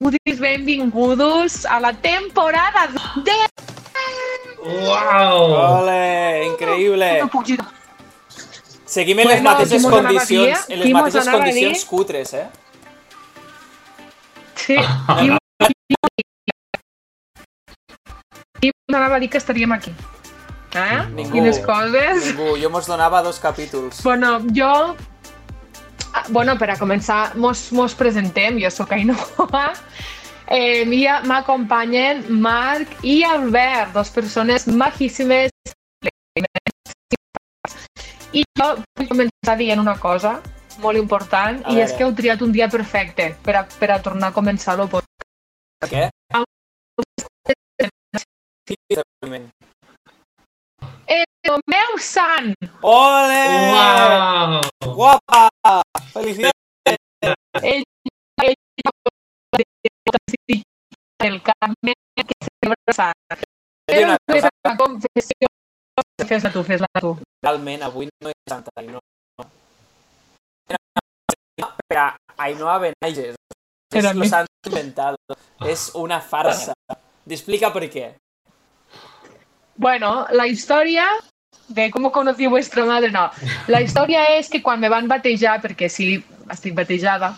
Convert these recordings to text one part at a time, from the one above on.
benvinguts, benvinguts a la temporada de... Uau! Ole, increïble. No puc girar. Seguim en les Bueno, mateixes mos anava a condicions, en les mateixes anava condicions cutres, eh? Sí, i i m'anava a dir que estaríem aquí. Eh? Ningú. Quines coses. Ningú, jo mos donava dos capítols. Bueno, jo... ah, Bueno, per a començar, mos, mos presentem. Jo sóc Ainhoa. Eh, mira, m'acompanyen Marc i Albert, dos persones majíssimes. I jo vull començar dient una cosa molt important, A i és veure. que heu triat un dia perfecte per a, per a tornar a començar el podcast. Què? El meu sant! Ole! Uau! Guapa! Felicitats! ell, ell el Carme que celebra Sant. Dir Però una vull cosa, fer una confessió. Fes-la tu, fes-la tu. realment avui no és Santa Ainhoa. Per a Ainhoa Benages. Pero a Es mí- los han inventado. Es una farsa. Explica por qué. Bueno, la història de com conocí vuestra madre, no. La història és que quan me van batejar, perquè sí, estic batejada,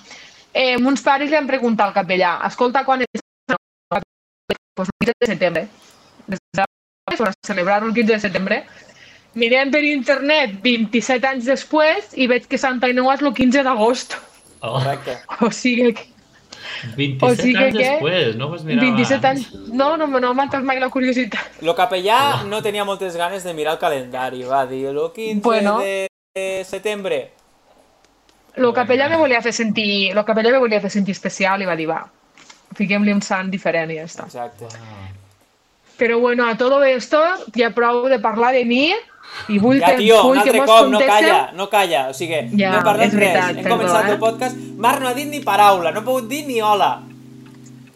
eh, uns pares li han preguntat al capellà, escolta, quan és pues, el 15 de setembre. Per celebrar el 15 de setembre. Mirem per internet 27 anys després i veig que Santa Ainhoa és el 15 d'agost. Oh, Correcte. O sigui que 27 O sigui anys que- després, no vas mirar 27 abans? anys... No, no, no m'ha entrat mai la curiositat. Lo capellà no tenia moltes ganes de mirar el calendari. Va dir, el 15 Bueno. de setembre. El capellà me volia fer sentir... El capellà me volia fer sentir especial i va dir, va, fiquem-li un sant diferent i ja està. Exacte. Però bueno, a todo esto, ja prou de parlar de mi i vull Ja, que, tio, vull un que altre mos cop, no calla, no calla. O sigui, Ja, no és veritat, res. Hem perdó, començat eh? el podcast. Marc no ha dit ni paraula, no ha pogut dir ni hola.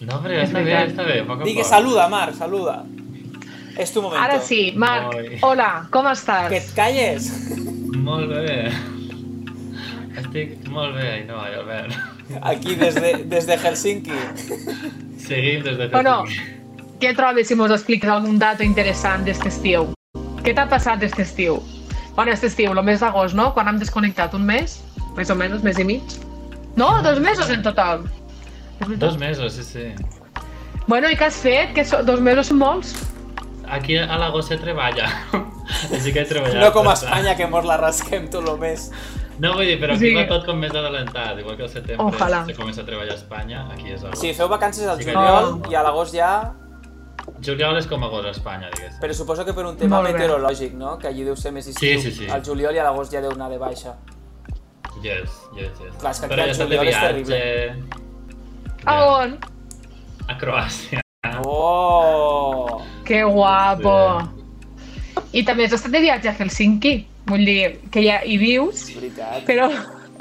No, però està bé, està bé, poc a Digui, poc. saluda, Marc, saluda. És tu momento. Ara sí, Marc, Oi. hola, com estàs? Que et calles. Molt bé. Estic molt bé, Ainhoa i Albert. Aquí, des de, des de Helsinki. Seguim des de Bueno, Helsinki. què trobes si mos expliques algun dato interessant d'este estiu? Què t'ha passat d'este estiu? Bueno, este estiu, el mes d'agost, no? Quan hem desconnectat? Un mes? Més o menys, mes i mig? No, dos mesos en total. Dos mesos, sí, sí. Bueno, i què has fet? Que so, dos mesos són molts? Aquí a l'agost se treballa. Així que he treballat. No com a. Espanya, que mos la rasquem tot el mes. No, vull dir, però aquí Sí. va tot com més adelantat. Igual que al setembre Ojalà. se comença a treballar a Espanya, aquí és agost. Sí, feu vacances al juliol Oh. i a l'agost ja... Juliol és com agost a Espanya, diguéssim. Però suposo que per un tema Molt bé. meteorològic, no? Que allí deu ser més estiu. Sí, sí, sí. Al juliol i a l'agost ja deu anar de baixa. Yes, yes, yes. Clar, és que Però ja estat de viatge... A Ja. on? A Croàcia. Oh! Que guapo! I també has estat de viatge a Helsinki. Vull dir, que ja hi vius, veritat. però,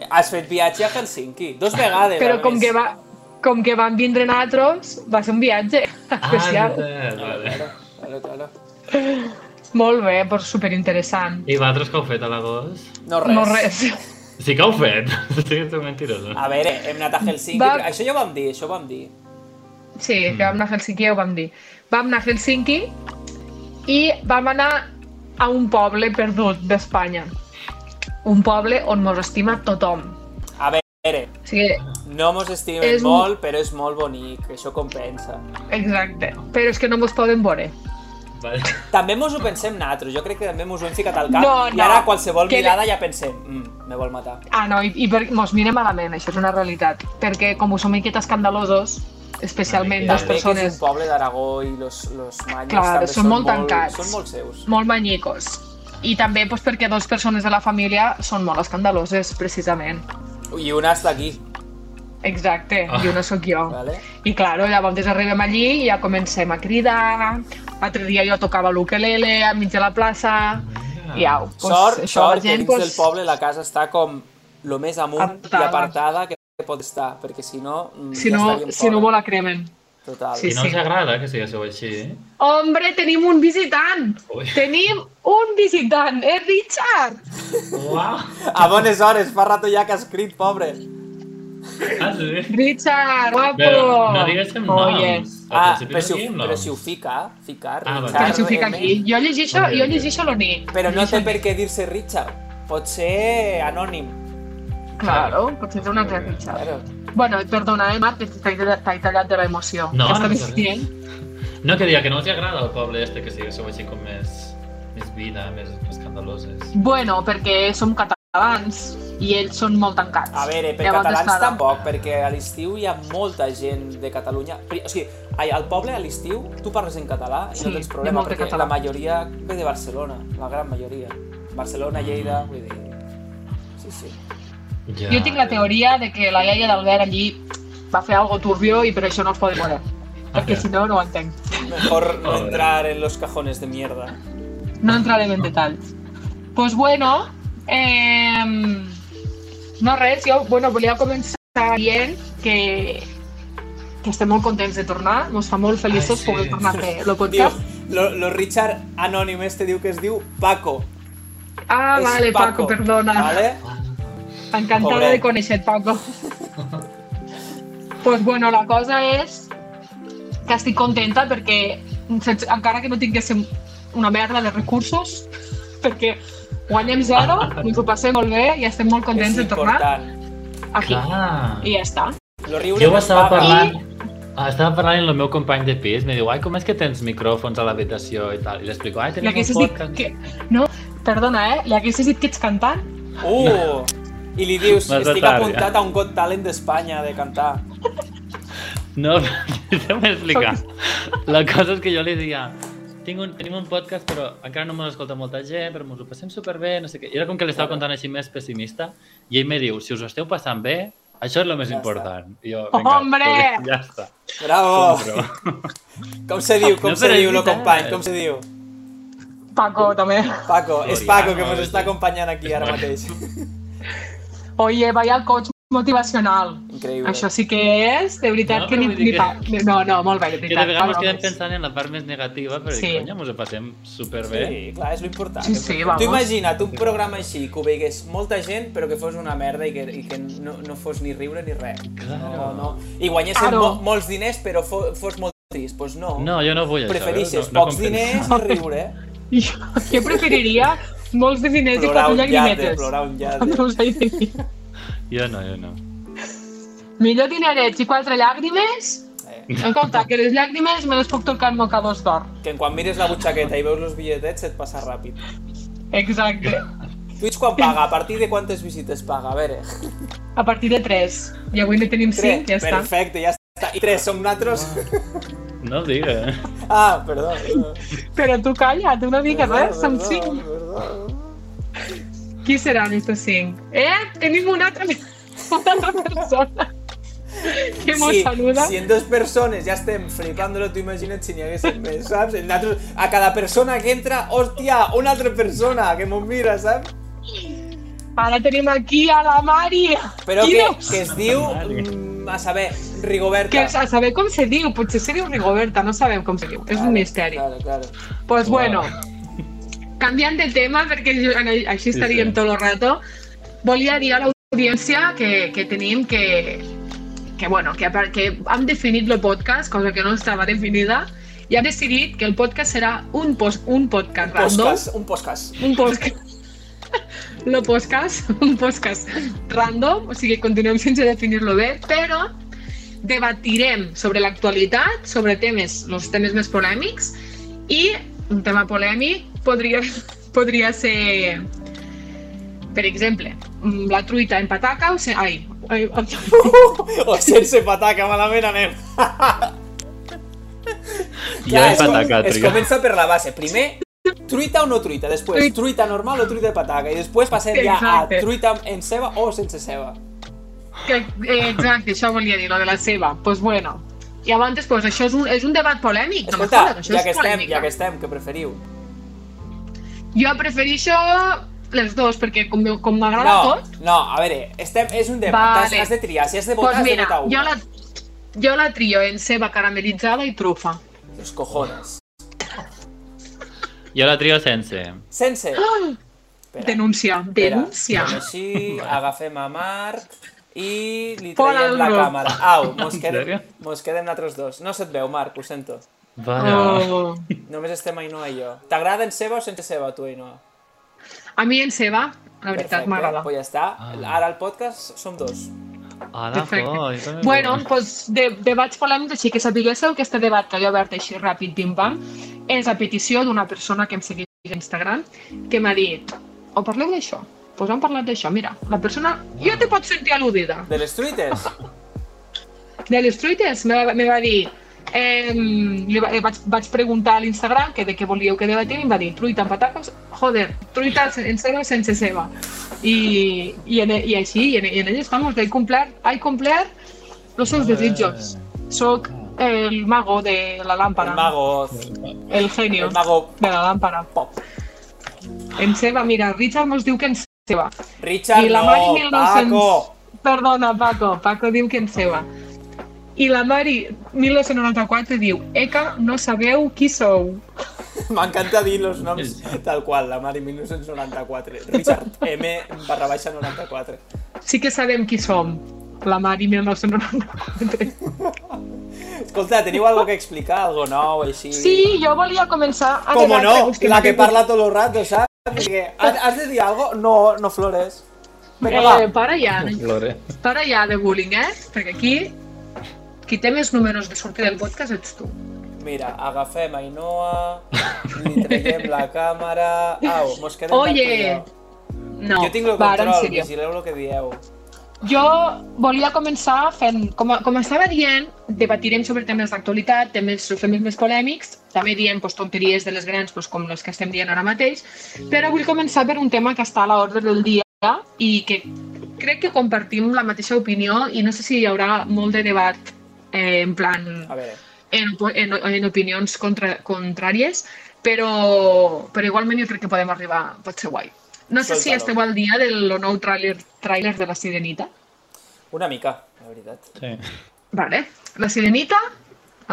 Has fet viatge a Helsinki. Dos vegades, però a com més. que, va, com que van vindre nosaltres, va ser un viatge especial. Ah, és veritat, vale. Claro, claro, claro. Molt bé, però superinteressant. I vosaltres què heu fet a l'agost? No res. No res. Sí que heu fet. Sí que sou mentirosos. A veure, hem anat a Helsinki. Va- Això ja ho vam dir, això ho vam dir. Sí, que vam anar a Helsinki, ja ho vam dir. Vam anar a Helsinki i vam anar a un poble perdut d'Espanya. Un poble on mos estima tothom. O sigui, no mos estimem És molt, però és molt bonic, això compensa. exacte. Però és que no mos poden veure. Vale. També mos ho pensem nosaltres, jo crec que també mos ho hem ficat al cap No, i no. ara qualsevol Que- mirada ja pensem, mm, me vol matar. Ah, no, i, i per, mos miren malament, això és una realitat. Perquè com som miqueta escandalosos, especialment. També que és persones un poble d'Aragó i los, los manyos Clar, també són molt tancats. Són molt seus. molt manyicos. I també doncs, perquè dos persones de la família són molt escandaloses, precisament. I una està aquí, Exacte, Ah. i una sóc jo. ¿vale? I claro, llavors arribem allí i ja comencem a cridar. L'altre dia jo tocava l'ukelele enmig de la plaça. I au, pues, sort, això, sort la que gent, dins pues, del poble la casa està com lo més amunt Apartada. i apartada que pot estar, perquè si no, mm, Si ja no, si no me la cremen. Total. Sí, I no sí. us agrada que siguéssiu així? Hombre, tenim un visitant! Ui. Tenim un visitant! És Richard! Uau! A bones hores, fa rato ja que ha escrit, pobre. Ah, sí? Richard, guapo! Però no diguéssim noms. Al Ah, principi però no si, ho, però si ho fica, ficar, Ah. Richard, Però si ho fica aquí. Jo llegeixo, jo llegeixo l'Oni. Però no té per què dir-se Richard. Pot ser anònim. Claro, potser és un altre Richard. Claro. Bueno, perdona, eh, Marc, que t'he tallat de l'emoció. No, Què no res. dient? No, que diga que no els agrada el poble este, que siguéssiu així com més, més vida, més escandaloses. Bueno, perquè som catalans i ells són molt tancats. A veure, per Llavors, catalans clar, tampoc, perquè a l'estiu hi ha molta gent de Catalunya. O sigui, ai, al poble a l'estiu tu parles en català i Sí, no tens problema, perquè català. la majoria ve de Barcelona, la gran majoria. Barcelona, Lleida, vull dir... Sí, sí. Ja, Jo tinc la teoria de que la iaia d'Albert allí va fer algo turbio i per això no es pot veure. Perquè Ok. si no, no ho entenc. Mejor no entrar en los cajones de mierda. No entrarem en detalls. Pues bueno, eh, no res, jo bueno, volia començar dient que, que estem molt contents de tornar, ens fa molt feliços Ai, sí. poder tornar a fer el Diu, podcast. lo, lo Richard anònim este diu que es diu Paco. Ah, És vale, Paco, perdona. Vale? Encantada Pobret. de conèixer Paco. pues bueno, la cosa és que estic contenta perquè sense, encara que no tinguéssim una merda de recursos, perquè guanyem zero, ens ho passem molt bé i estem molt contents de tornar aquí. Clar. I ja està. Lo riure Jo ho no estava parlant... Ah, estava parlant amb el meu company de pis, me diu, ai, com és que tens micròfons a l'habitació i tal? I li explico, ai, tenim un dit podcast... que... No, perdona, eh? Li haguessis dit que ets cantant? Uh! I li dius, estic tard, apuntat ja. a un Got Talent d'Espanya de cantar. No, deixa'm explicar. La cosa és que jo li deia, tinc un, tenim un podcast però encara no me l'escolta molta gent, però ens ho passem superbé, no sé què. I era com que l'estava contant així més pessimista i ell me diu, si us ho esteu passant bé, això és el més Ja important. I jo, Hombre! pues, ja està. Bravo! Compro. Com se diu, com No, se diu, lo veritat. company, com se diu? Paco, també. Paco, és Paco que ens està acompanyant aquí ara mateix. Oye, vaya coach motivacional. Increïble. Això sí que és, de veritat No, que ni, ni que- pa... No, no, molt bé, de Que de veritat. vegades quedem pensant en la part més negativa, però Sí. conya, ens ho passem superbé. Sí, clar, és lo important. Sí, sí, tu vamos. imagina't un programa així, que ho veigués molta gent, però que fos una merda i que, i que no, no fos ni riure ni res. Claro. No, no. I guanyéssim Claro. mo molts diners, però fo fos molt trist. Doncs pues no. No, jo no vull això. Preferixes veus? no, no pocs compensa. diners i riure. Jo, jo preferiria molts de diners i Plorar quatre llate, llagrimetes. plorar un llate. Jo no, jo no. Millor dinerets i quatre llàgrimes Eh, En compte, que les llàgrimes me les puc tocar amb mocadors d'or. que quan mires la butxaqueta i veus els bitlletets et passa ràpid. Exacte. Twitch quan paga? A partir de quantes visites paga? A veure. A partir de 3. I avui ne tenim 5, ja està. Perfecte, ja està. I tres, som nosaltres? No digues. Ah, perdó. perdó. Però tu calla't una mica, Perdó, res, som 5. perdó. Qui seran estos 5? Eh? Tenim una altra, una altra persona que mos saluda. si en dos persones ja estem flipant-lo, tu imagina't si n'hi haguessin més, saps? Nosaltres, a cada persona que entra, hòstia, una altra persona que mos mira, saps? Ara tenim aquí a la Mari. Però que, que es diu, a saber, Rigoberta. Que a saber com se diu, potser se diu Rigoberta, no sabem com se diu, és un misteri. Claro, claro. Pues Wow. bueno, canviant de tema, perquè així estaríem sí. tot el rato, volia dir a l'audiència que, que tenim que, que, bueno, que, que hem definit el podcast, cosa que no estava definida, i hem decidit que el podcast serà un, post, un podcast random, Podcast, un podcast. un podcast, lo podcast, un podcast random, o sigui, continuem sense definir-lo bé, però debatirem sobre l'actualitat, sobre temes, els temes més polèmics, i un tema polèmic podria, podria ser, per exemple, la truita en pataca o... Se... Ai, ai, o sense pataca, malament anem. Jo he es, com- patacat, es comença per la base. Primer, truita o no truita. Després, Truita. truita normal o truita de pataca. I després passem ja a truita en ceba o sense ceba. que, eh, exacte, això volia dir, lo de la seva. Doncs pues bueno, i abans, pues, això és un, és un debat polèmic, no Escolta, jodes, això ja és que estem, polèmica. ja que estem, què preferiu? Jo prefereixo les dos, perquè com, com m'agrada No, tot, no, a veure, estem, és un debat, Vale. has, has de triar, si has de votar, pues mira, has de votar jo una. la, jo la trio en ceba caramelitzada i trufa. Los cojones. Jo la trio sense. Sense. Ah, Espera, denúncia, espera. denúncia. Fem així, agafem a Marc, i li Fora traiem la càmera. Au, mos quedem, mos quedem nosaltres dos. No se't veu, Marc, ho sento. Vaya. Oh. Només estem Ainhoa i jo. T'agrada en ceba o sense ceba, tu, Ainhoa? A mi en Seba, la veritat, m'agrada. Pues ja està. Ah. Ara al podcast som dos. Ala, Jo també Bueno, doncs de, debats polèmics, així que sapiguéssiu que este debat que jo he obert així ràpid, pim-pam, és a petició d'una persona que em segueix a Instagram, que m'ha dit, o parleu d'això? Doncs hem parlat d'això, mira, la persona, jo te pots sentir al·ludida. De les truites? De les truites, me va, me va dir, eh, li va, vaig, vaig preguntar a l'Instagram que de què volíeu que debatim i em va dir, truita amb patates, joder, truita en ceba sense ceba. I, i, en, i així, i en, i en ell estamos, he complert, he complert los seus desitjos. Soc el mago de la lámpara, El mago... el genio El mago de la lámpara. pop. En ceba, mira, Richard mos diu que en ceba. Richard, I la no, Mari 1900... Paco! Perdona, Paco. Paco diu que en ceba. I la Mari 1994 diu Eka, no sabeu qui sou. M'encanta dir els noms tal qual, la Mari 1994. Richard M barra baixa 94. Sí que sabem qui som. La Mari 1994. Escolta, teniu algo que explicar, algo nou, així? Sí, jo volia començar a Com no, la que parla tot el rato, saps? Perquè has, has de dir algo? No, no flores. Vinga, Eh, va. para ja, Lore. para ja de bullying, eh? Perquè aquí, qui té més números de sortir del podcast ets tu. Mira, agafem Ainhoa, li traiem la càmera... Au, mos quedem Oye! No, jo. Tinc el va, control, sèrio. vigileu el que dieu. Jo volia començar fent, com, com estava dient, debatirem sobre temes d'actualitat, temes, temes més polèmics, també diem pues, tonteries de les grans, pues, com les que estem dient ara mateix, però vull començar per un tema que està a l'ordre del dia i que crec que compartim la mateixa opinió i no sé si hi haurà molt de debat eh, en plan A veure, en, en, en opinions contra, contràries, però, però igualment jo crec que podem arribar, pot ser guai. No sé si esteu al dia del nou tràiler tràiler de La Sirenita. una mica, la veritat. Sí. Vale. La Sirenita,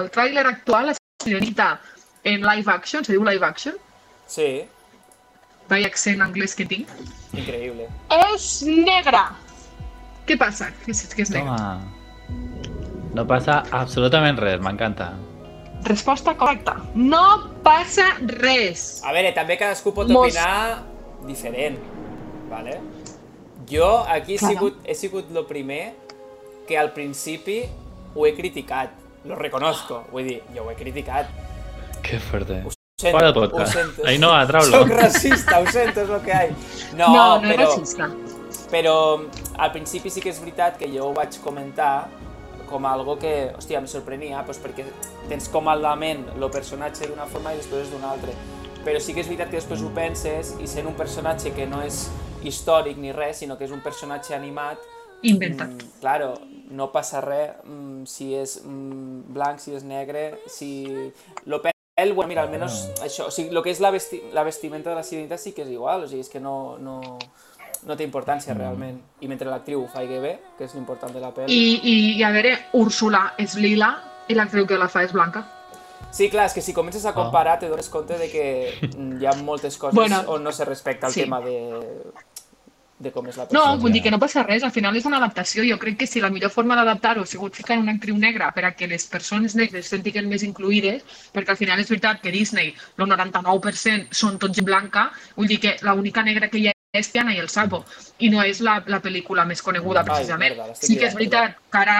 el tràiler actual, la Sirenita en live action, se diu live action, Sí, vaya accent anglès que tinc, increïble. és negra. Què passa? Que és, que és negra. Toma. No passa absolutament res, m'encanta. Resposta correcta. No passa res. A veure, també cadascú pot Mos- opinar diferent, vale? Jo aquí he Claro. sigut, he sigut lo primer que al principi ho he criticat. Lo reconozco, vull dir, jo ho he criticat. Que fuerte. Ho sento, Fora ho podcast. sento. Ainhoa, trau-lo. Soc racista, ho sento, és lo que hi No, No, no, és però, racista. però al principi sí que és veritat que jo ho vaig comentar com algo que, hòstia, em sorprenia, doncs perquè tens com a la ment el personatge d'una forma i després és d'una altra. Però sí que és veritat que després ho penses i sent un personatge que no és històric ni res, sinó que és un personatge animat, Inventat. mm, claro, no passa res mm, si és mm, blanc, si és negre, si... Lo pèl, bueno, mira, almenys això, o sigui, el que és la, vesti la vestimenta de la sirenita sí que és igual, o sigui, és que no, no, no té importància realment. I mentre l'actriu ho faci bé, que és l'important de la pel·li... I, i, i a veure, Úrsula és lila i l'actriu que la fa és blanca. Sí, clar, és que si comences a comparar te dones compte de que mm, hi ha moltes coses Bueno, on no se respecta el sí. tema de, de com és la No, persona. vull dir que no passa res, al final és una adaptació. Jo crec que si la millor forma d'adaptar-ho ha sigut ficar una actriu negra per a que les persones negres se sentin més incluïdes, perquè al final és veritat que Disney, el 99% són tots blanca, vull dir que l'única negra que hi ha és Tiana i el Sapo, i no és la, la pel·lícula més coneguda, Ai, precisament. merda, l'estic sí que és veritat que ara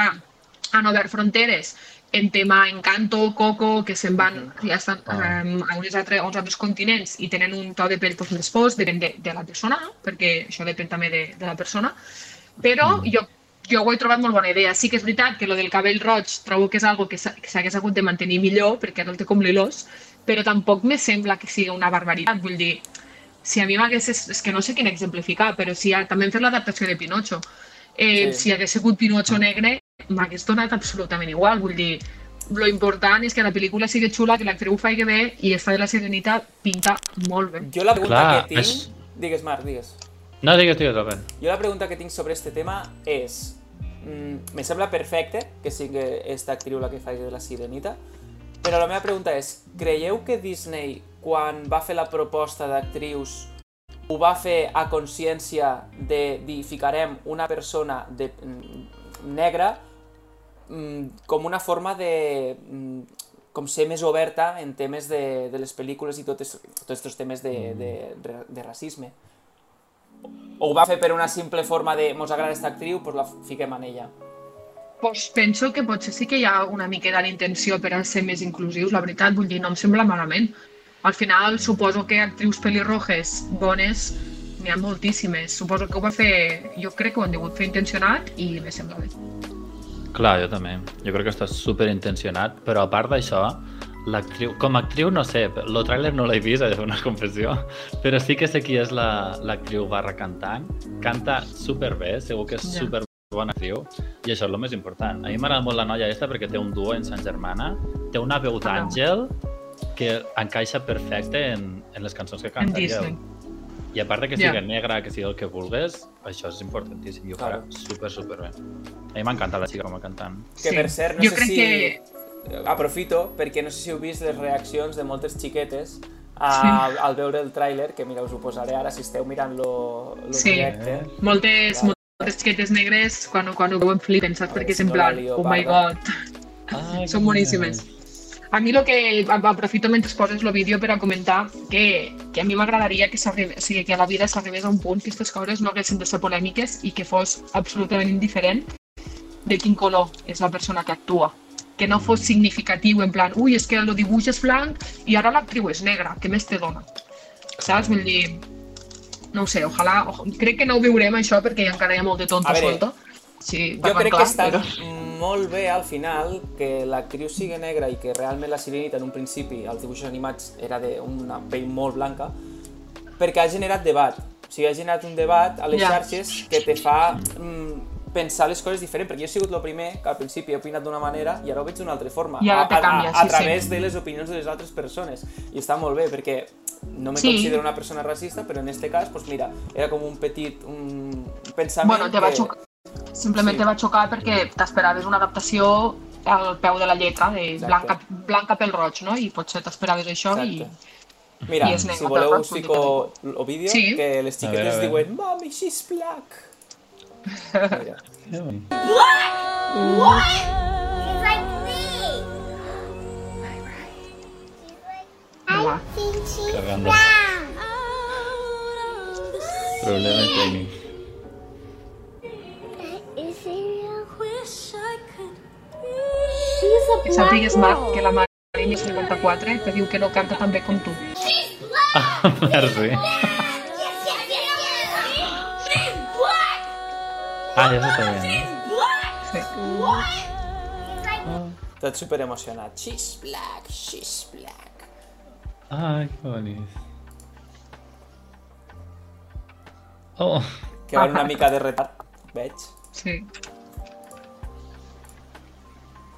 han obert fronteres en tema Encanto, Coco, que se'n van, ja estan Ah. um, a uns altres, a uns altres continents i tenen un to de pell doncs, més fos, depèn de, de la persona, perquè això depèn també de, de la persona, però jo, jo ho he trobat molt bona idea. Sí que és veritat que lo del cabell roig trobo que és algo que s'hagués hagut de mantenir millor, perquè ara el té com l'ilós, però tampoc me sembla que sigui una barbaritat. Vull dir, si a mi m'hagués... És, és que no sé quin exemplificar, però si ha, també hem fet l'adaptació de Pinocho. Eh, Sí. Si hagués sigut Pinocho negre, m'hagués donat absolutament igual. Vull dir, lo important és que la pel·lícula sigui xula, que l'actriu ho faci bé i esta de la Sirenita pinta molt bé. Jo la pregunta Clar, que tinc... és- Digues, Marc, digues. No digues, digues, Robert. Jo la pregunta que tinc sobre este tema és... Mm, me sembla perfecte que sigui esta actriu la que faci de la Sirenita, però la meva pregunta és, creieu que Disney, quan va fer la proposta d'actrius, ho va fer a consciència de dir ficarem una persona de, mm, negra mm, com una forma de mm, com ser més oberta en temes de, de les pel·lícules i tots tots aquests temes de, de, de racisme. O ho va fer per una simple forma de mos agrada aquesta actriu, doncs la fiquem en ella. Pues penso que potser sí que hi ha una miqueta d'intenció per a ser més inclusius, la veritat, vull dir, no em sembla malament. Al final, suposo que actrius pelirrojes bones n'hi ha moltíssimes. Suposo que ho va fer, jo crec que ho han degut fer intencionat i me sembla bé. Clar, jo també. Jo crec que està super intencionat, però a part d'això, l'actriu... Com a actriu, no sé, el tràiler no l'he vist, és una confessió, però sí que sé qui és la- l'actriu barra cantant. Canta super bé, segur que és Ja. super bona actriu, i això és el més important. A mi m'agrada molt la noia aquesta perquè té un duo en Sant Germana, té una veu Ah. d'àngel que encaixa perfecte en, en les cançons que En canta. Disney. I a part de que sigui negra, que sigui el que vulgues, això és importantíssim i ho farà Claro. super, super bé. A mi m'encanta la xica com a cantant. Que per cert, no jo sé crec si... que Aprofito, perquè no sé si heu vist les reaccions de moltes xiquetes a, Sí. al veure el tràiler, que mira, us ho posaré ara si esteu mirant lo, lo Sí. directe. moltes. Moltes xiquetes negres, quan, quan ho veuen flipen, saps? Perquè és en plan, oh my god. Ai, Són boníssimes. A mi el que aprofito mentre poses el vídeo per a comentar que, que a mi m'agradaria que, o sigui, que a la vida s'arribés a un punt que aquestes coses no haguessin de ser polèmiques i que fos absolutament indiferent de quin color és la persona que actua. Que no fos significatiu, en plan, ui, és que el dibuix és blanc i ara l'actriu és negra, què més te dona? Saps? Vull dir, no ho sé, ojalà, o, crec que no ho veurem això perquè encara hi ha molt de tonto A suelto. Sí, Jo crec clar, que està però- molt bé al final que l'actriu sigui negra i que realment la Sirenita en un principi als dibuixos animats era d'una pell molt blanca perquè ha generat debat. O sigui, ha generat un debat a les Ja. xarxes que te fa mm, pensar les coses diferent, perquè jo he sigut el primer que al principi he opinat d'una manera i ara ho veig d'una altra forma, I ara a, a, canvia, a, sí, a sí. través de les opinions de les altres persones. I està molt bé, perquè no me Sí. considero una persona racista, però en este cas, pues mira, era com un petit un pensament Bueno, te va que... xocar. Simplement Sí. te va xocar perquè t'esperaves una adaptació al peu de la lletra, de Exacte. blanca, blanca pel roig, no? I potser t'esperaves això i... Exacte. Mira, I és negre, si voleu us fico el vídeo, Sí. que les xiquetes diuen Mami, she's black. Mira. Que bonic. She's a Que black sàpigues, Marc, girl. que la Marini 54 te diu que no canta tan bé com tu. She's black. Ah, merci. Yes, yes, yes, yes. She's black. Ah, ja s'està bé. Sí. She's like Tot super emocionat. She's black, she's black. Que bonic. Oh, Que va una mica de retard, veig. sí.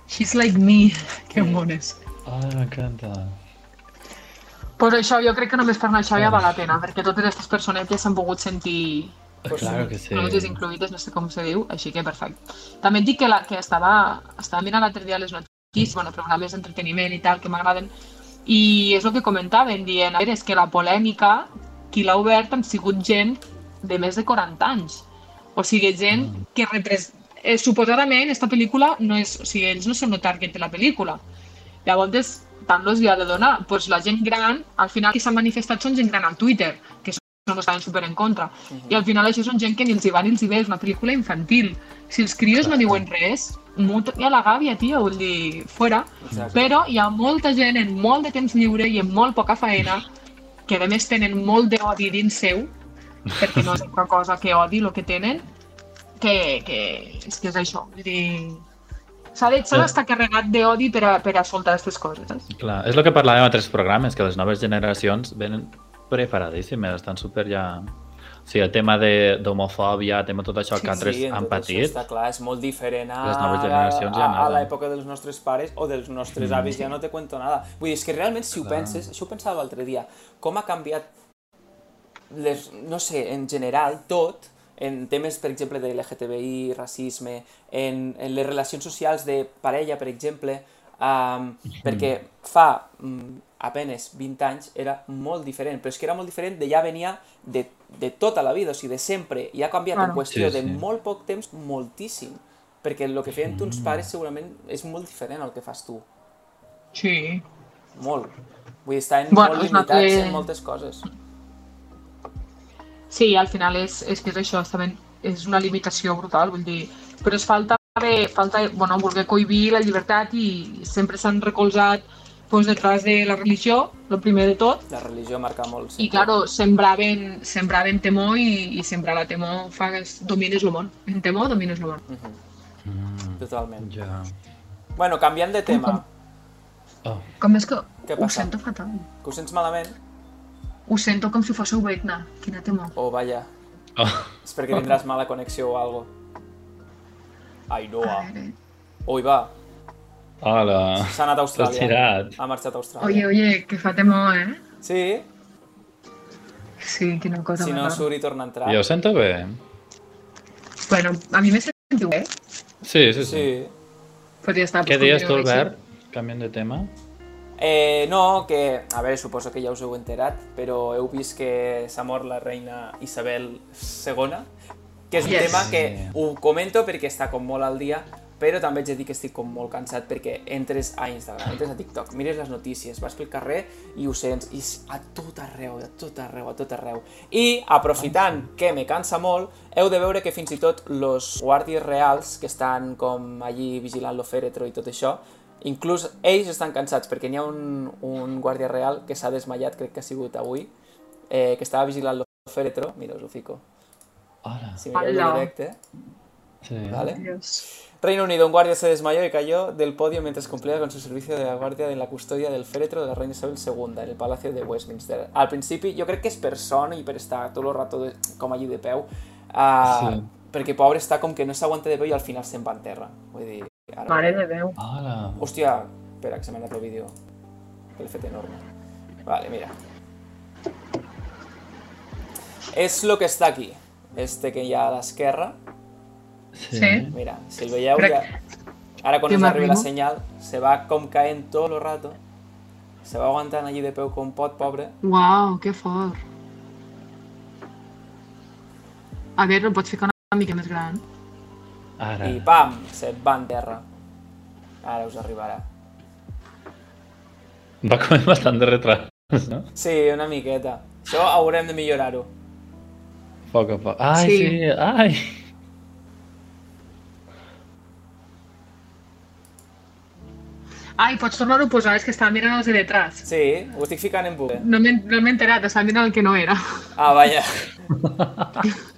She's like me. Que mones. ai, m'encanta. Pues això, jo crec que només per això ja val la pena, perquè totes aquestes personetes s'han pogut sentir Claro que sí. notes incluïdes, no sé com se diu, així que perfecte. També et dic que, la, que estava, estava mirant l'altre dia les notícies, bueno, programes d'entreteniment i tal, que m'agraden, i és el que comentaven, dient, a veure, és que la polèmica, qui l'ha obert han sigut gent de més de 40 anys. O sigui, gent que repres... Eh, suposadament, aquesta pel·lícula no és... O sigui, ells no són el target de la pel·lícula. Llavors, tant los hi ha de donar. Pues la gent gran, al final, qui s'ha manifestat són gent gran al Twitter, que són estaven super en contra. I al final això són gent que ni els hi va ni els hi ve, és una pel·lícula infantil. Si els crios no diuen res, muta a la gàbia, tio, vull dir, fora. Exacte. Però hi ha molta gent en molt de temps lliure i amb molt poca faena que a més tenen molt d'odi dins seu, perquè no és altra cosa que odi el que tenen, que, que és que és això. Vull dir, s'ha de- s'ha d'estar carregat d'odi per, a, per a soltar aquestes coses. Clar, és el que parlàvem a altres programes, que les noves generacions venen preparadíssimes, estan super ja... O sigui, el tema de- d'homofòbia, el tema tot això que altres en han patit. Està clar, és molt diferent a, Les noves generacions ja a, a nada. l'època dels nostres pares o dels nostres avis, ja no te cuento nada. Vull dir, és que realment si ho penses, això ho pensava l'altre dia, com ha canviat les, no sé, en general, tot, en temes, per exemple, de LGTBI, racisme, en, en les relacions socials de parella, per exemple, um, perquè fa um, apenes 20 anys era molt diferent, però és que era molt diferent de ja venia de de tota la vida, o sigui, de sempre, i ha canviat en Claro. qüestió Sí, de sí. molt poc temps moltíssim. Perquè el que feien tons pares segurament és molt diferent al que fas tu. Sí. Molt. Vull dir, estaven Bueno, molt limitats que- en moltes coses. Sí, al final és, és que és això, també és una limitació brutal, vull dir, però es falta, bé, falta bueno, voler cohibir la llibertat i sempre s'han recolzat pues, detrás de la religió, el primer de tot, La religió marca molt. i claro, sembraven, sembraven temor i, i sembrar la temor fa que es- domines el món. En temor domines el món. Mhm, Mm, totalment. ja. Bueno, canviant de tema, Oh, Com és que Què ho sento fatal. que ho sents malament? Ho sento com si fóssiu veïna. Quina temor. O vaja, oh. és perquè tindràs mala connexió o algo. Ai, no, A ah. veure. Ui, va, Hola. s'ha anat a Austràlia. Ha marxat a Austràlia. Oye, oye, que fa temor, eh? Sí, Sí, quina cosa si no surt i torna a entrar. Jo sento bé. Bueno, a mi me sentiu bé. Sí, sí, sí. Sí. Podria estar... Què pues, dius tu. Albert? Canviant de tema. Eh, no, que, a veure, suposo que ja us heu enterat, però heu vist que s'ha mort la reina Isabel II, que és un Yes. tema que ho comento perquè està com molt al dia, però també haig de dir que estic com molt cansat perquè entres a Instagram, entres a TikTok, mires les notícies, vas pel carrer i ho sents, i és a tot arreu, a tot arreu, a tot arreu. I, aprofitant que me cansa molt, heu de veure que fins i tot els guàrdies reals que estan com allí vigilant lo fèretro i tot això, inclús ells estan cansats perquè n'hi ha un, un guàrdia real que s'ha desmaiat, crec que ha sigut avui, eh, que estava vigilant lo fèretro, mira, us ho fico, Hola. si el Sí. ¿vale? Dios. Reino Unido, un guardia se desmayó y cayó del podio mientras cumplía con su servicio de la guardia en la custodia del féretro de la reina Isabel II en el Palacio de Westminster. Al principi, jo crec que és per son i per estar tot el rato de, com allí de peu, uh, Sí. perquè pobre està com que no s'aguanta de peu i al final se'n va en terra. Vull dir, ara... Mare de Déu. Hola. Hòstia, espera, que se m'ha anat el vídeo. Que l'he fet enorme. Vale, mira. És lo que està aquí. Este que hi ha a l'esquerra. Sí. Sí. Mira, si el veieu Crec- ja... Ara quan us arribi la senyal, se va com caent tot el rato. Se va aguantant allí de peu com pot, pobre. Uau, que fort. A veure, el pots ficar una mica més gran? Ara. I pam, se va en terra. Ara us arribarà. Va com bastant de retras, no? Sí, una miqueta. Això haurem de millorar-ho. Poc a poc. Ai, Sí. sí. Ai. Ai, pots tornar-ho a posar, és que estava mirant els de detrás. Sí, ho estic ficant en bucle. No m'he no m'he enterat, estava mirant el que no era. Ah, vaja.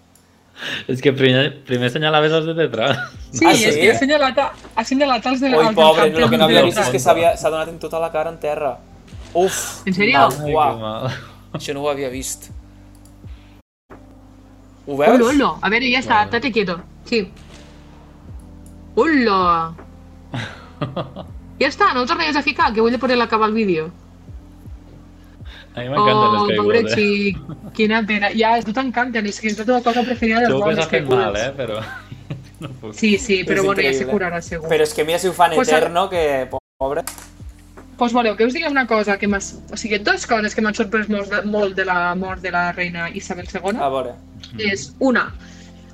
És que primer, primer senyalaves els de detrás. Sí, Ah, és sí? que ha assenyalat, ha assenyalat els de Ui, els del pobre, el que no havia vist és que detrás. s'havia- s'ha donat en tota la cara en terra. Uf. En sèrio? Mal, Ai, uau. mal. Això no ho havia vist. Ho Ullo, veus? ullo. A veure, ja està, estate quieto. Sí. Ullo. Ja està, no el tornaries a ficar, que vull de poder acabar el vídeo. A mi m'encanten Oh, les pobre caigudes. xic. Quina pena. Ja, a tu t'encanten, és que és la teva cosa preferida dels s'ha les fet mal, eh? Però... No puc. Sí, sí, però És bueno, ja se increïble. curarà segur. Però és que mira si ho fan Pues, eterno, que pobre. Pues voleu que us digui una cosa, que m'has... O sigui, dues coses que m'han sorprès molt de, molt de la mort de la reina Isabel II. A veure. És una.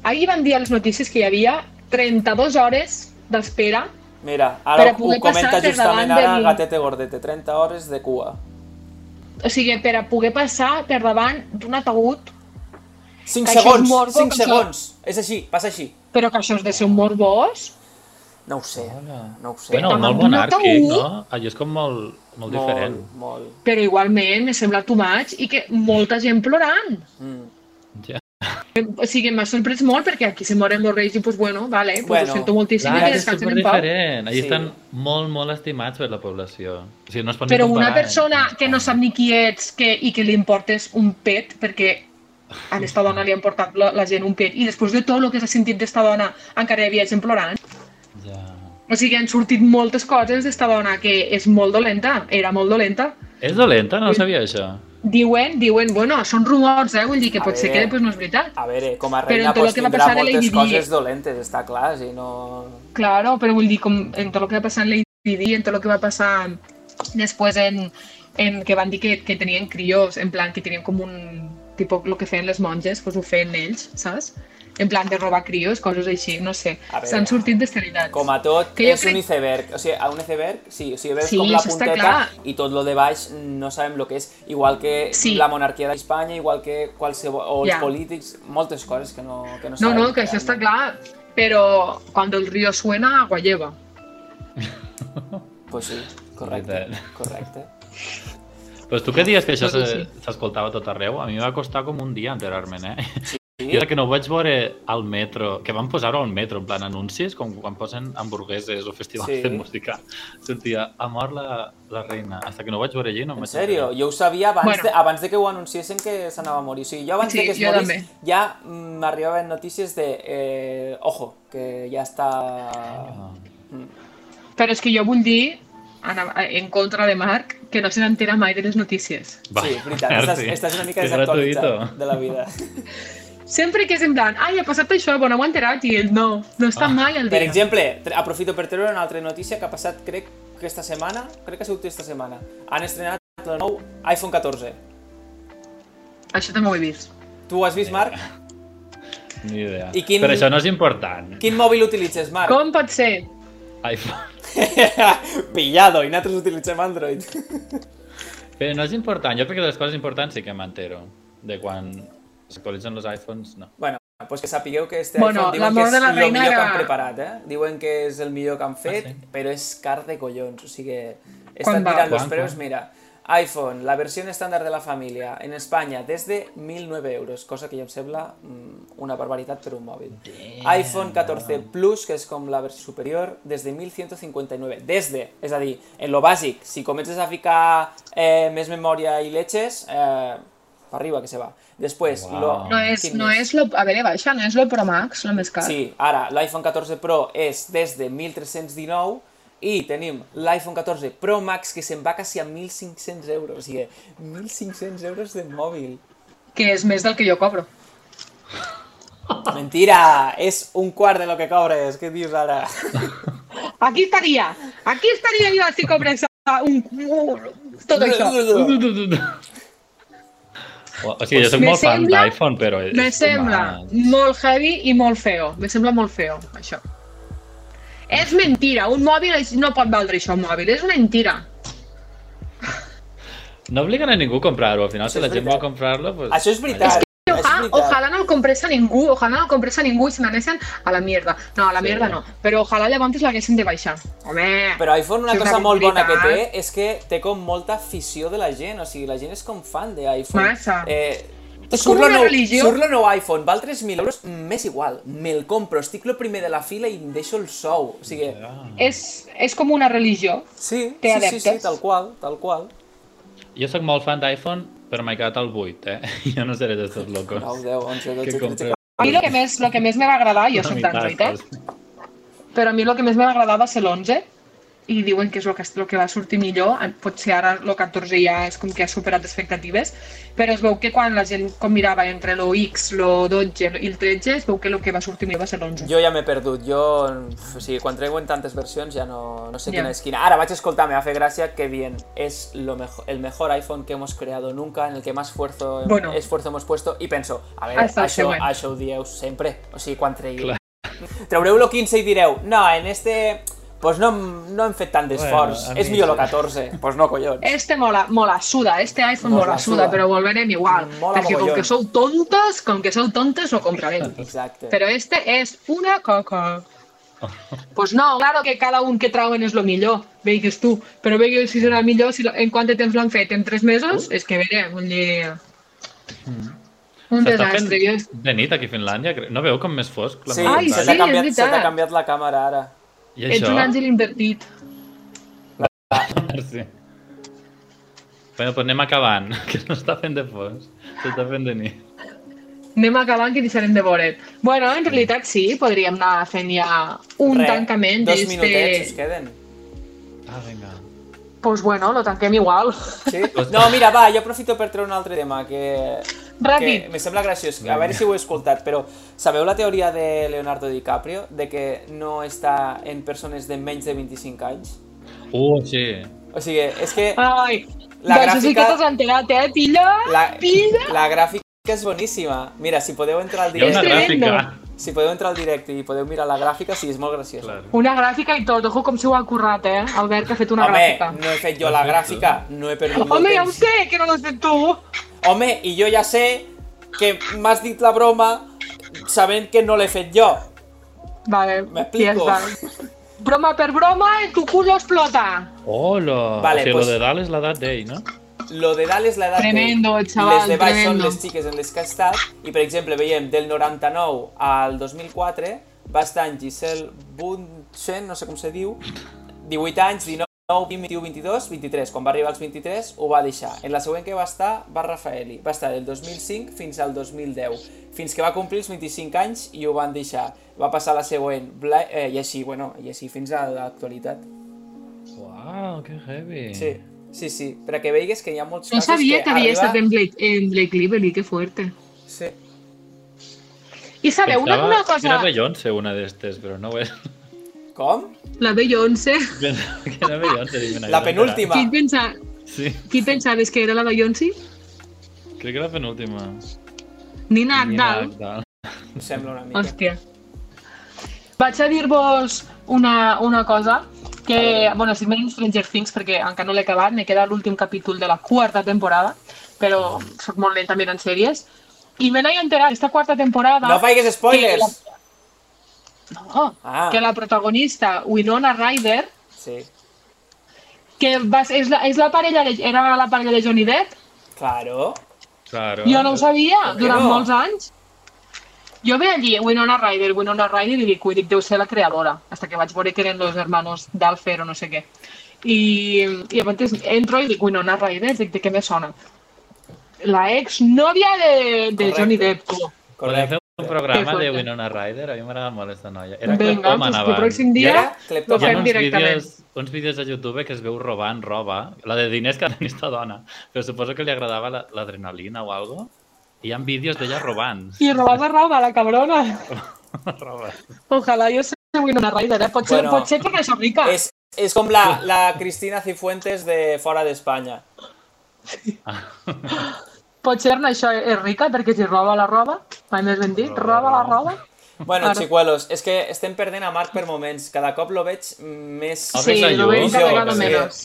Ahir van dir a les notícies que hi havia 32 hores d'espera. Mira, Per ara a poder ho comenta justament ara del- Gatete Gordete, 30 hores de cua. O sigui, per a poder passar per davant d'un ataúd, 5 Que això és segons, morbo, 5 que això- segons. És així, passa així. però que això és de ser un morbós. No ho sé, no ho sé. Bueno, molt monàrquic, ataúd. no? Allò és com molt, molt diferent. Molt, Però igualment m'he semblat too much i que molta gent plorant. Mm. Ja. O sigui, m'ha sorprès molt perquè aquí se moren els reis i, pues bueno, vale, pues Bueno, ho sento moltíssim Clar, i que descansen en pau. Allí Sí. estan molt, molt estimats per la població. O sigui, no es pot ni Però una comparar, eh? persona que no sap ni qui ets que, i que li importes un pet, perquè a aquesta dona li ha importat la, la gent un pet, i després de tot el que s'ha sentit d'esta dona encara hi havia gent plorant. Ja. O sigui, han sortit moltes coses d'esta dona que és molt dolenta, era molt dolenta. És dolenta? No sabia això. Diuen, diuen, bueno, són rumors, eh? Vull dir que A pot ser que veure. després no és veritat. A veure, com a Però reina en tot pues, que va passar a moltes Lady Di- coses dolentes, està clar, si no... Claro, però vull dir, com en tot el que va passar en Lady Di, en tot el que va passar després en, en que van dir que, que tenien crios, en plan que tenien com un tipus el que feien les monges, doncs ho feien ells, saps? En plan de robar crios, coses així, no sé. S'han sortit d'estilitats. Com a tot, Que és crec- un iceberg. O sigui, a un iceberg, sí, o sigui, veus Sí, com la punteta clar. i tot lo de baix no sabem el que és. Igual que Sí. la monarquia d'Espanya, igual que qualsevol... o els Ja. polítics, moltes coses que no, que no No, sabem. no, que això està clar, però quan el río suena, agua lleva. Pues sí, correcte, correcte. Pues tu que dies que això se- sí. s'escoltava a tot arreu, a mi va costar com un dia enterar-me'n, eh? Sí? Ara que no ho vaig veure al metro, que van posar-ho al metro, en plan anuncis, com quan posen hamburgueses o festivals Sí. de música. Sortia, ha mort la, la reina. Hasta que no ho vaig veure allí no em En sèrio? Jo ho sabia abans, Bueno. de, abans de que ho anunciessin que s'anava a morir. O sigui, jo abans Sí, de que es jo morís també. ja mm, m'arribaven notícies de eh, ojo, que ja està... Ah. Però és que jo vull dir, en, contra de Marc, que no se n'entera mai de les notícies. Va, sí, veritat, estàs, estàs una mica desactualitzat de la vida. Sempre que és en plan, ai, ha passat això, però no m'ho he enterat, i ell no, no està mai al dia. Per exemple, aprofito per treure una altra notícia que ha passat, crec que esta setmana, crec que ha sigut esta setmana. Han estrenat el nou iPhone 14. Això també ho he vist. Tu ho has vist, Marc? Ni idea. I quin- Però això no és important. Quin mòbil utilitzes, Marc? Com pot ser? iPhone. Pillado, i nosaltres utilitzem Android. Però no és important. Jo perquè de les coses importants sí que m'entero. De quan s'actualitzen els iPhones, no. Bueno, pues que sapigueu que este Bueno, iPhone diuen que és de la el millor que era- han preparat, eh? Diuen que és el millor que han fet, sí? però és car de collons, o sigui, va? mirant els preus, mira, iPhone, la versión estándar de la familia, en España, desde 1.009 euros, cosa que ja em sembla mm, una barbaritat per un mòbil. iPhone 14 Plus, que és com la versió superior, des de 1.159. Desde, és a dir, en lo bàsic, si comences a ficar eh, més memòria i leches, eh, per arriba que se va. Després, Uau. lo, No és, quin no és lo, a veure, baixa, no és lo Pro Max, lo més car. Sí, ara l'iPhone 14 Pro és des de 1.319 i tenim l'iPhone 14 Pro Max que se'n va quasi a 1.500 euros. O sigui, 1.500 euros de mòbil. Que és més del que jo cobro. Mentira! És un quart de lo que cobres. Què dius ara? Aquí estaria, aquí estaria jo si cobrés un, un, tot això. O, o sigui, jo soc molt fan d'iPhone, però... Me sembla much. molt heavy i molt feo. Me sembla molt feo, això. És mentira, un mòbil no pot valdre això, un mòbil, és una mentira. No obliguen a ningú a comprar-ho. Al final, si la gent vol comprar-lo... Pues... Això és veritat. Veritat. ojalà no el comprés a ningú, ojalà no el comprés a ningú i se n'anessin a la mierda. No, a la Sí. mierda no, però ojalà llavors l'haguessin de baixar. Home, Però iPhone una cosa una molt bona que té és que té com molta afició de la gent, o sigui, la gent és com fan d'iPhone. Massa. Eh, És com una nou, religió. Surt el nou iPhone, val 3.000 euros, m'és igual, me'l compro, estic lo primer de la fila i em deixo el sou. O sigui, és, és com una religió. sí, Té sí, sí, sí, tal qual, tal qual. Jo sóc molt fan d'iPhone, però m'he quedat al 8, eh? Jo no seré d'estos locos. 9, 10, 11, 12, que 13, compre... A mi el que més, lo que més me va agradar, jo soc d'Android, eh? Però a mi el que més me va agradar va ser l'11 i diuen que és el que, el que va sortir millor. Potser ara el 14 ja és com que ha superat expectatives, però es veu que quan la gent com mirava entre lo X, lo 12 i el 13, es veu que el que va sortir millor va ser l'11. Jo ja m'he perdut, jo, o sigui, quan treuen tantes versions ja no, no sé Ja. quina és quina. Ara vaig escoltar, me va fer gràcia que bien, es lo mejor, el mejor iPhone que hemos creado nunca, en el que más esfuerzo, Bueno. esfuerzo hemos puesto, i penso, a veure, Hasta això, això ho dieu sempre, o sigui, quan tregueu. Traureu lo 15 i direu, no, en este, pues no, no hem fet tant d'esforç, Bueno, és mi millor lo sí. 14, pues no, collons. Este mola, mola suda, este iPhone Mola mola, suda, suda. però volverem igual. Mola perquè com que sou tontes, com que sou tontes, lo comprarem. Exacte. Però este és una coca. Pues no, claro que cada un que trauen és lo millor, veigues tu. Però veigues si serà millor, si lo- en quant de temps l'han fet? En tres mesos? És que veré, vull dir... Un S'està fent desastre. Jo... de nit aquí a Finlàndia. No veu com més fosc? La Sí, Ai, sí, canviat, és veritat. canviat la càmera ara. I Ets això? un àngel invertit. Sí. Bueno, pues anem acabant, que no està fent de fosc. S'està fent de nit. Anem acabant que deixarem de veure't. Bueno, en realitat sí, podríem anar fent ja un Re, tancament Dos minutets us d'este... queden. Ah, vinga. Pues bueno, lo tanquem igual. Sí? No, mira, va, jo aprofito per treure un altre tema que, que Ràpid. me sembla graciós. A veure si ho he escoltat, però sabeu la teoria de Leonardo DiCaprio de que no està en persones de menys de 25 anys? Uh, sí. O sigui, és que Ai, La d'això sí que gràfica- t'has enterat, eh, pilla? la, Pilla? la gràfica és boníssima. Mira, si podeu entrar al Hi ha una gràfica. Si podeu entrar al directe i podeu mirar la gràfica, sí, és molt graciós. Claro. Una gràfica i tot, ojo com s'ho ha currat, eh? Albert, que ha fet una Home, gràfica. no he fet jo la gràfica, no he perdut molt Home, ja ho sé, que no l'has fet tu. Home, i jo ja sé que m'has dit la broma sabent que no l'he fet jo. Vale, M'explico. ja està. Broma per broma, el tu culo explota. Hola! Vale, o sigui, pues- lo de dalt és l'edat d'ell, no? Lo de dalt és l'edat Tremendo, d'ell, xaval, les de baix tremendo. són les xiques en les que ha estat, i per exemple veiem del 99 al 2004 va estar en Giselle Bundchen, no sé com se diu, 18 anys, 19, 20, 21, 22, 23. Quan va arribar als 23 ho va deixar. En la següent que va estar va Rafaeli. Va estar del 2005 fins al 2010. Fins que va complir els 25 anys i ho van deixar. Va passar la següent, Bla eh, i així, bueno, i així fins a l'actualitat. Uau, que heavy. Sí, sí, sí, per a que veigues que hi ha molts No casos sabia que que havia arriba... estat en Blake, en Blake Lively, que fuerte. Sí. I sabeu una, una que era cosa? Beyoncé una d'estes, però no ho és. Com? La Beyoncé. Pensava que era Beyoncé. La penúltima. Qui, pensa, Sí, qui pensaves que era la Beyoncé? crec que la penúltima. Nina Nina Agdal. Agdal. Em sembla una mica. Hòstia. Vaig a dir-vos una, una cosa, que, bueno, estic mirant Stranger Things perquè encara no l'he acabat, me queda l'últim capítol de la quarta temporada, però sóc molt lenta mirant sèries, i me n'he enterat aquesta quarta temporada... No faigues spoilers! Que la, no, Ah. que la protagonista, Winona Ryder, Sí, que va, és, la, és la parella de, era la parella de Johnny Depp, claro. Claro. jo no ho sabia, durant no? molts anys. Jo veia allí Winona Ryder, Winona Ryder i dic, ui, dic, deu ser la creadora, hasta que vaig veure que eren los hermanos d'Alfer o no sé què. I, i llavors entro i dic, Winona Ryder, dic, de què me sona? La ex nòvia de, de Correcte. Johnny Depp, tu. Correcte. un programa de. Winona Ryder? A mi m'agrada molt aquesta noia. Era Vinga, pues el abans. pròxim dia. Hi ha fem uns directament. vídeos, uns vídeos de YouTube que es veu robant roba, la de diners que tenia esta dona, però suposo que li agradava la- l'adrenalina o algo. I hi ha vídeos d'ella robant. I robava roba, la cabrona. roba. Ojalà jo sé Winona Ryder, eh? Pot ser, Bueno, ser perquè rica. És, és com la, la Cristina Cifuentes de fora d'Espanya. Pot ser això és rica perquè si roba la roba, mai més ben dit, roba la roba. Bueno, Ara. xicuelos, és que estem perdent a Marc per moments. Cada cop lo veig més... Ah, Sí, a lo veig cada vegada sí. menys.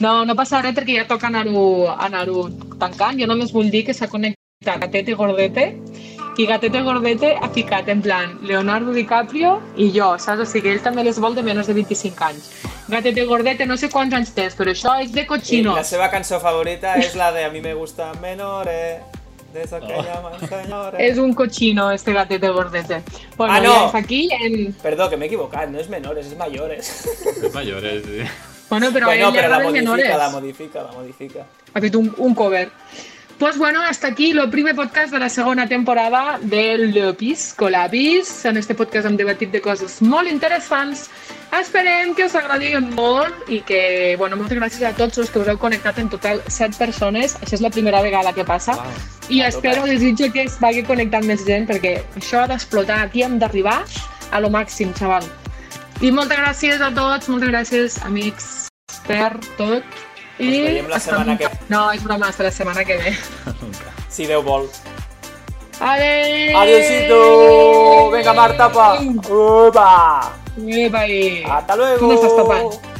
No, no passa res perquè ja toca anar-ho anar tancant. Jo només vull dir que s'ha connectat Gatete Gordete i Gatete Gordete ha ficat en plan Leonardo DiCaprio i jo, saps? O sigui, ell també les vol de menys de 25 anys. Gatete Gordete, no sé quants anys tens, però això és de I cochinos. la seva cançó favorita és la de A mi me gustan menores, de eso que Oh. llaman señores. És un cochino, este Gatete Gordete. Bueno, Ah, no! aquí en... Perdó, que m'he equivocat, no és menores, és mayores. És mayores, sí. Bueno, però bueno, però la modifica, menores. la modifica, la modifica. ha fet un, un cover. Pues bueno, hasta aquí el primer podcast de la segona temporada del Pisco Labis. En este podcast hem debatit de coses molt interessants. Esperem que us agradi molt i que, bueno, moltes gràcies a tots els que us heu connectat en total 7 persones. Això és la primera vegada que passa. Wow. I espero, tope. desitjo que es vagi connectant més gent perquè això ha d'explotar. Aquí hem d'arribar a lo màxim, xaval. I moltes gràcies a tots, moltes gràcies, amics, per tot. I Ens veiem la setmana que- No, és broma, hasta la setmana que ve. Si Déu vol. Adéu! Adiosito! Venga, Marta, pa! Upa! Epa, Hasta luego! Tu no estàs tapant.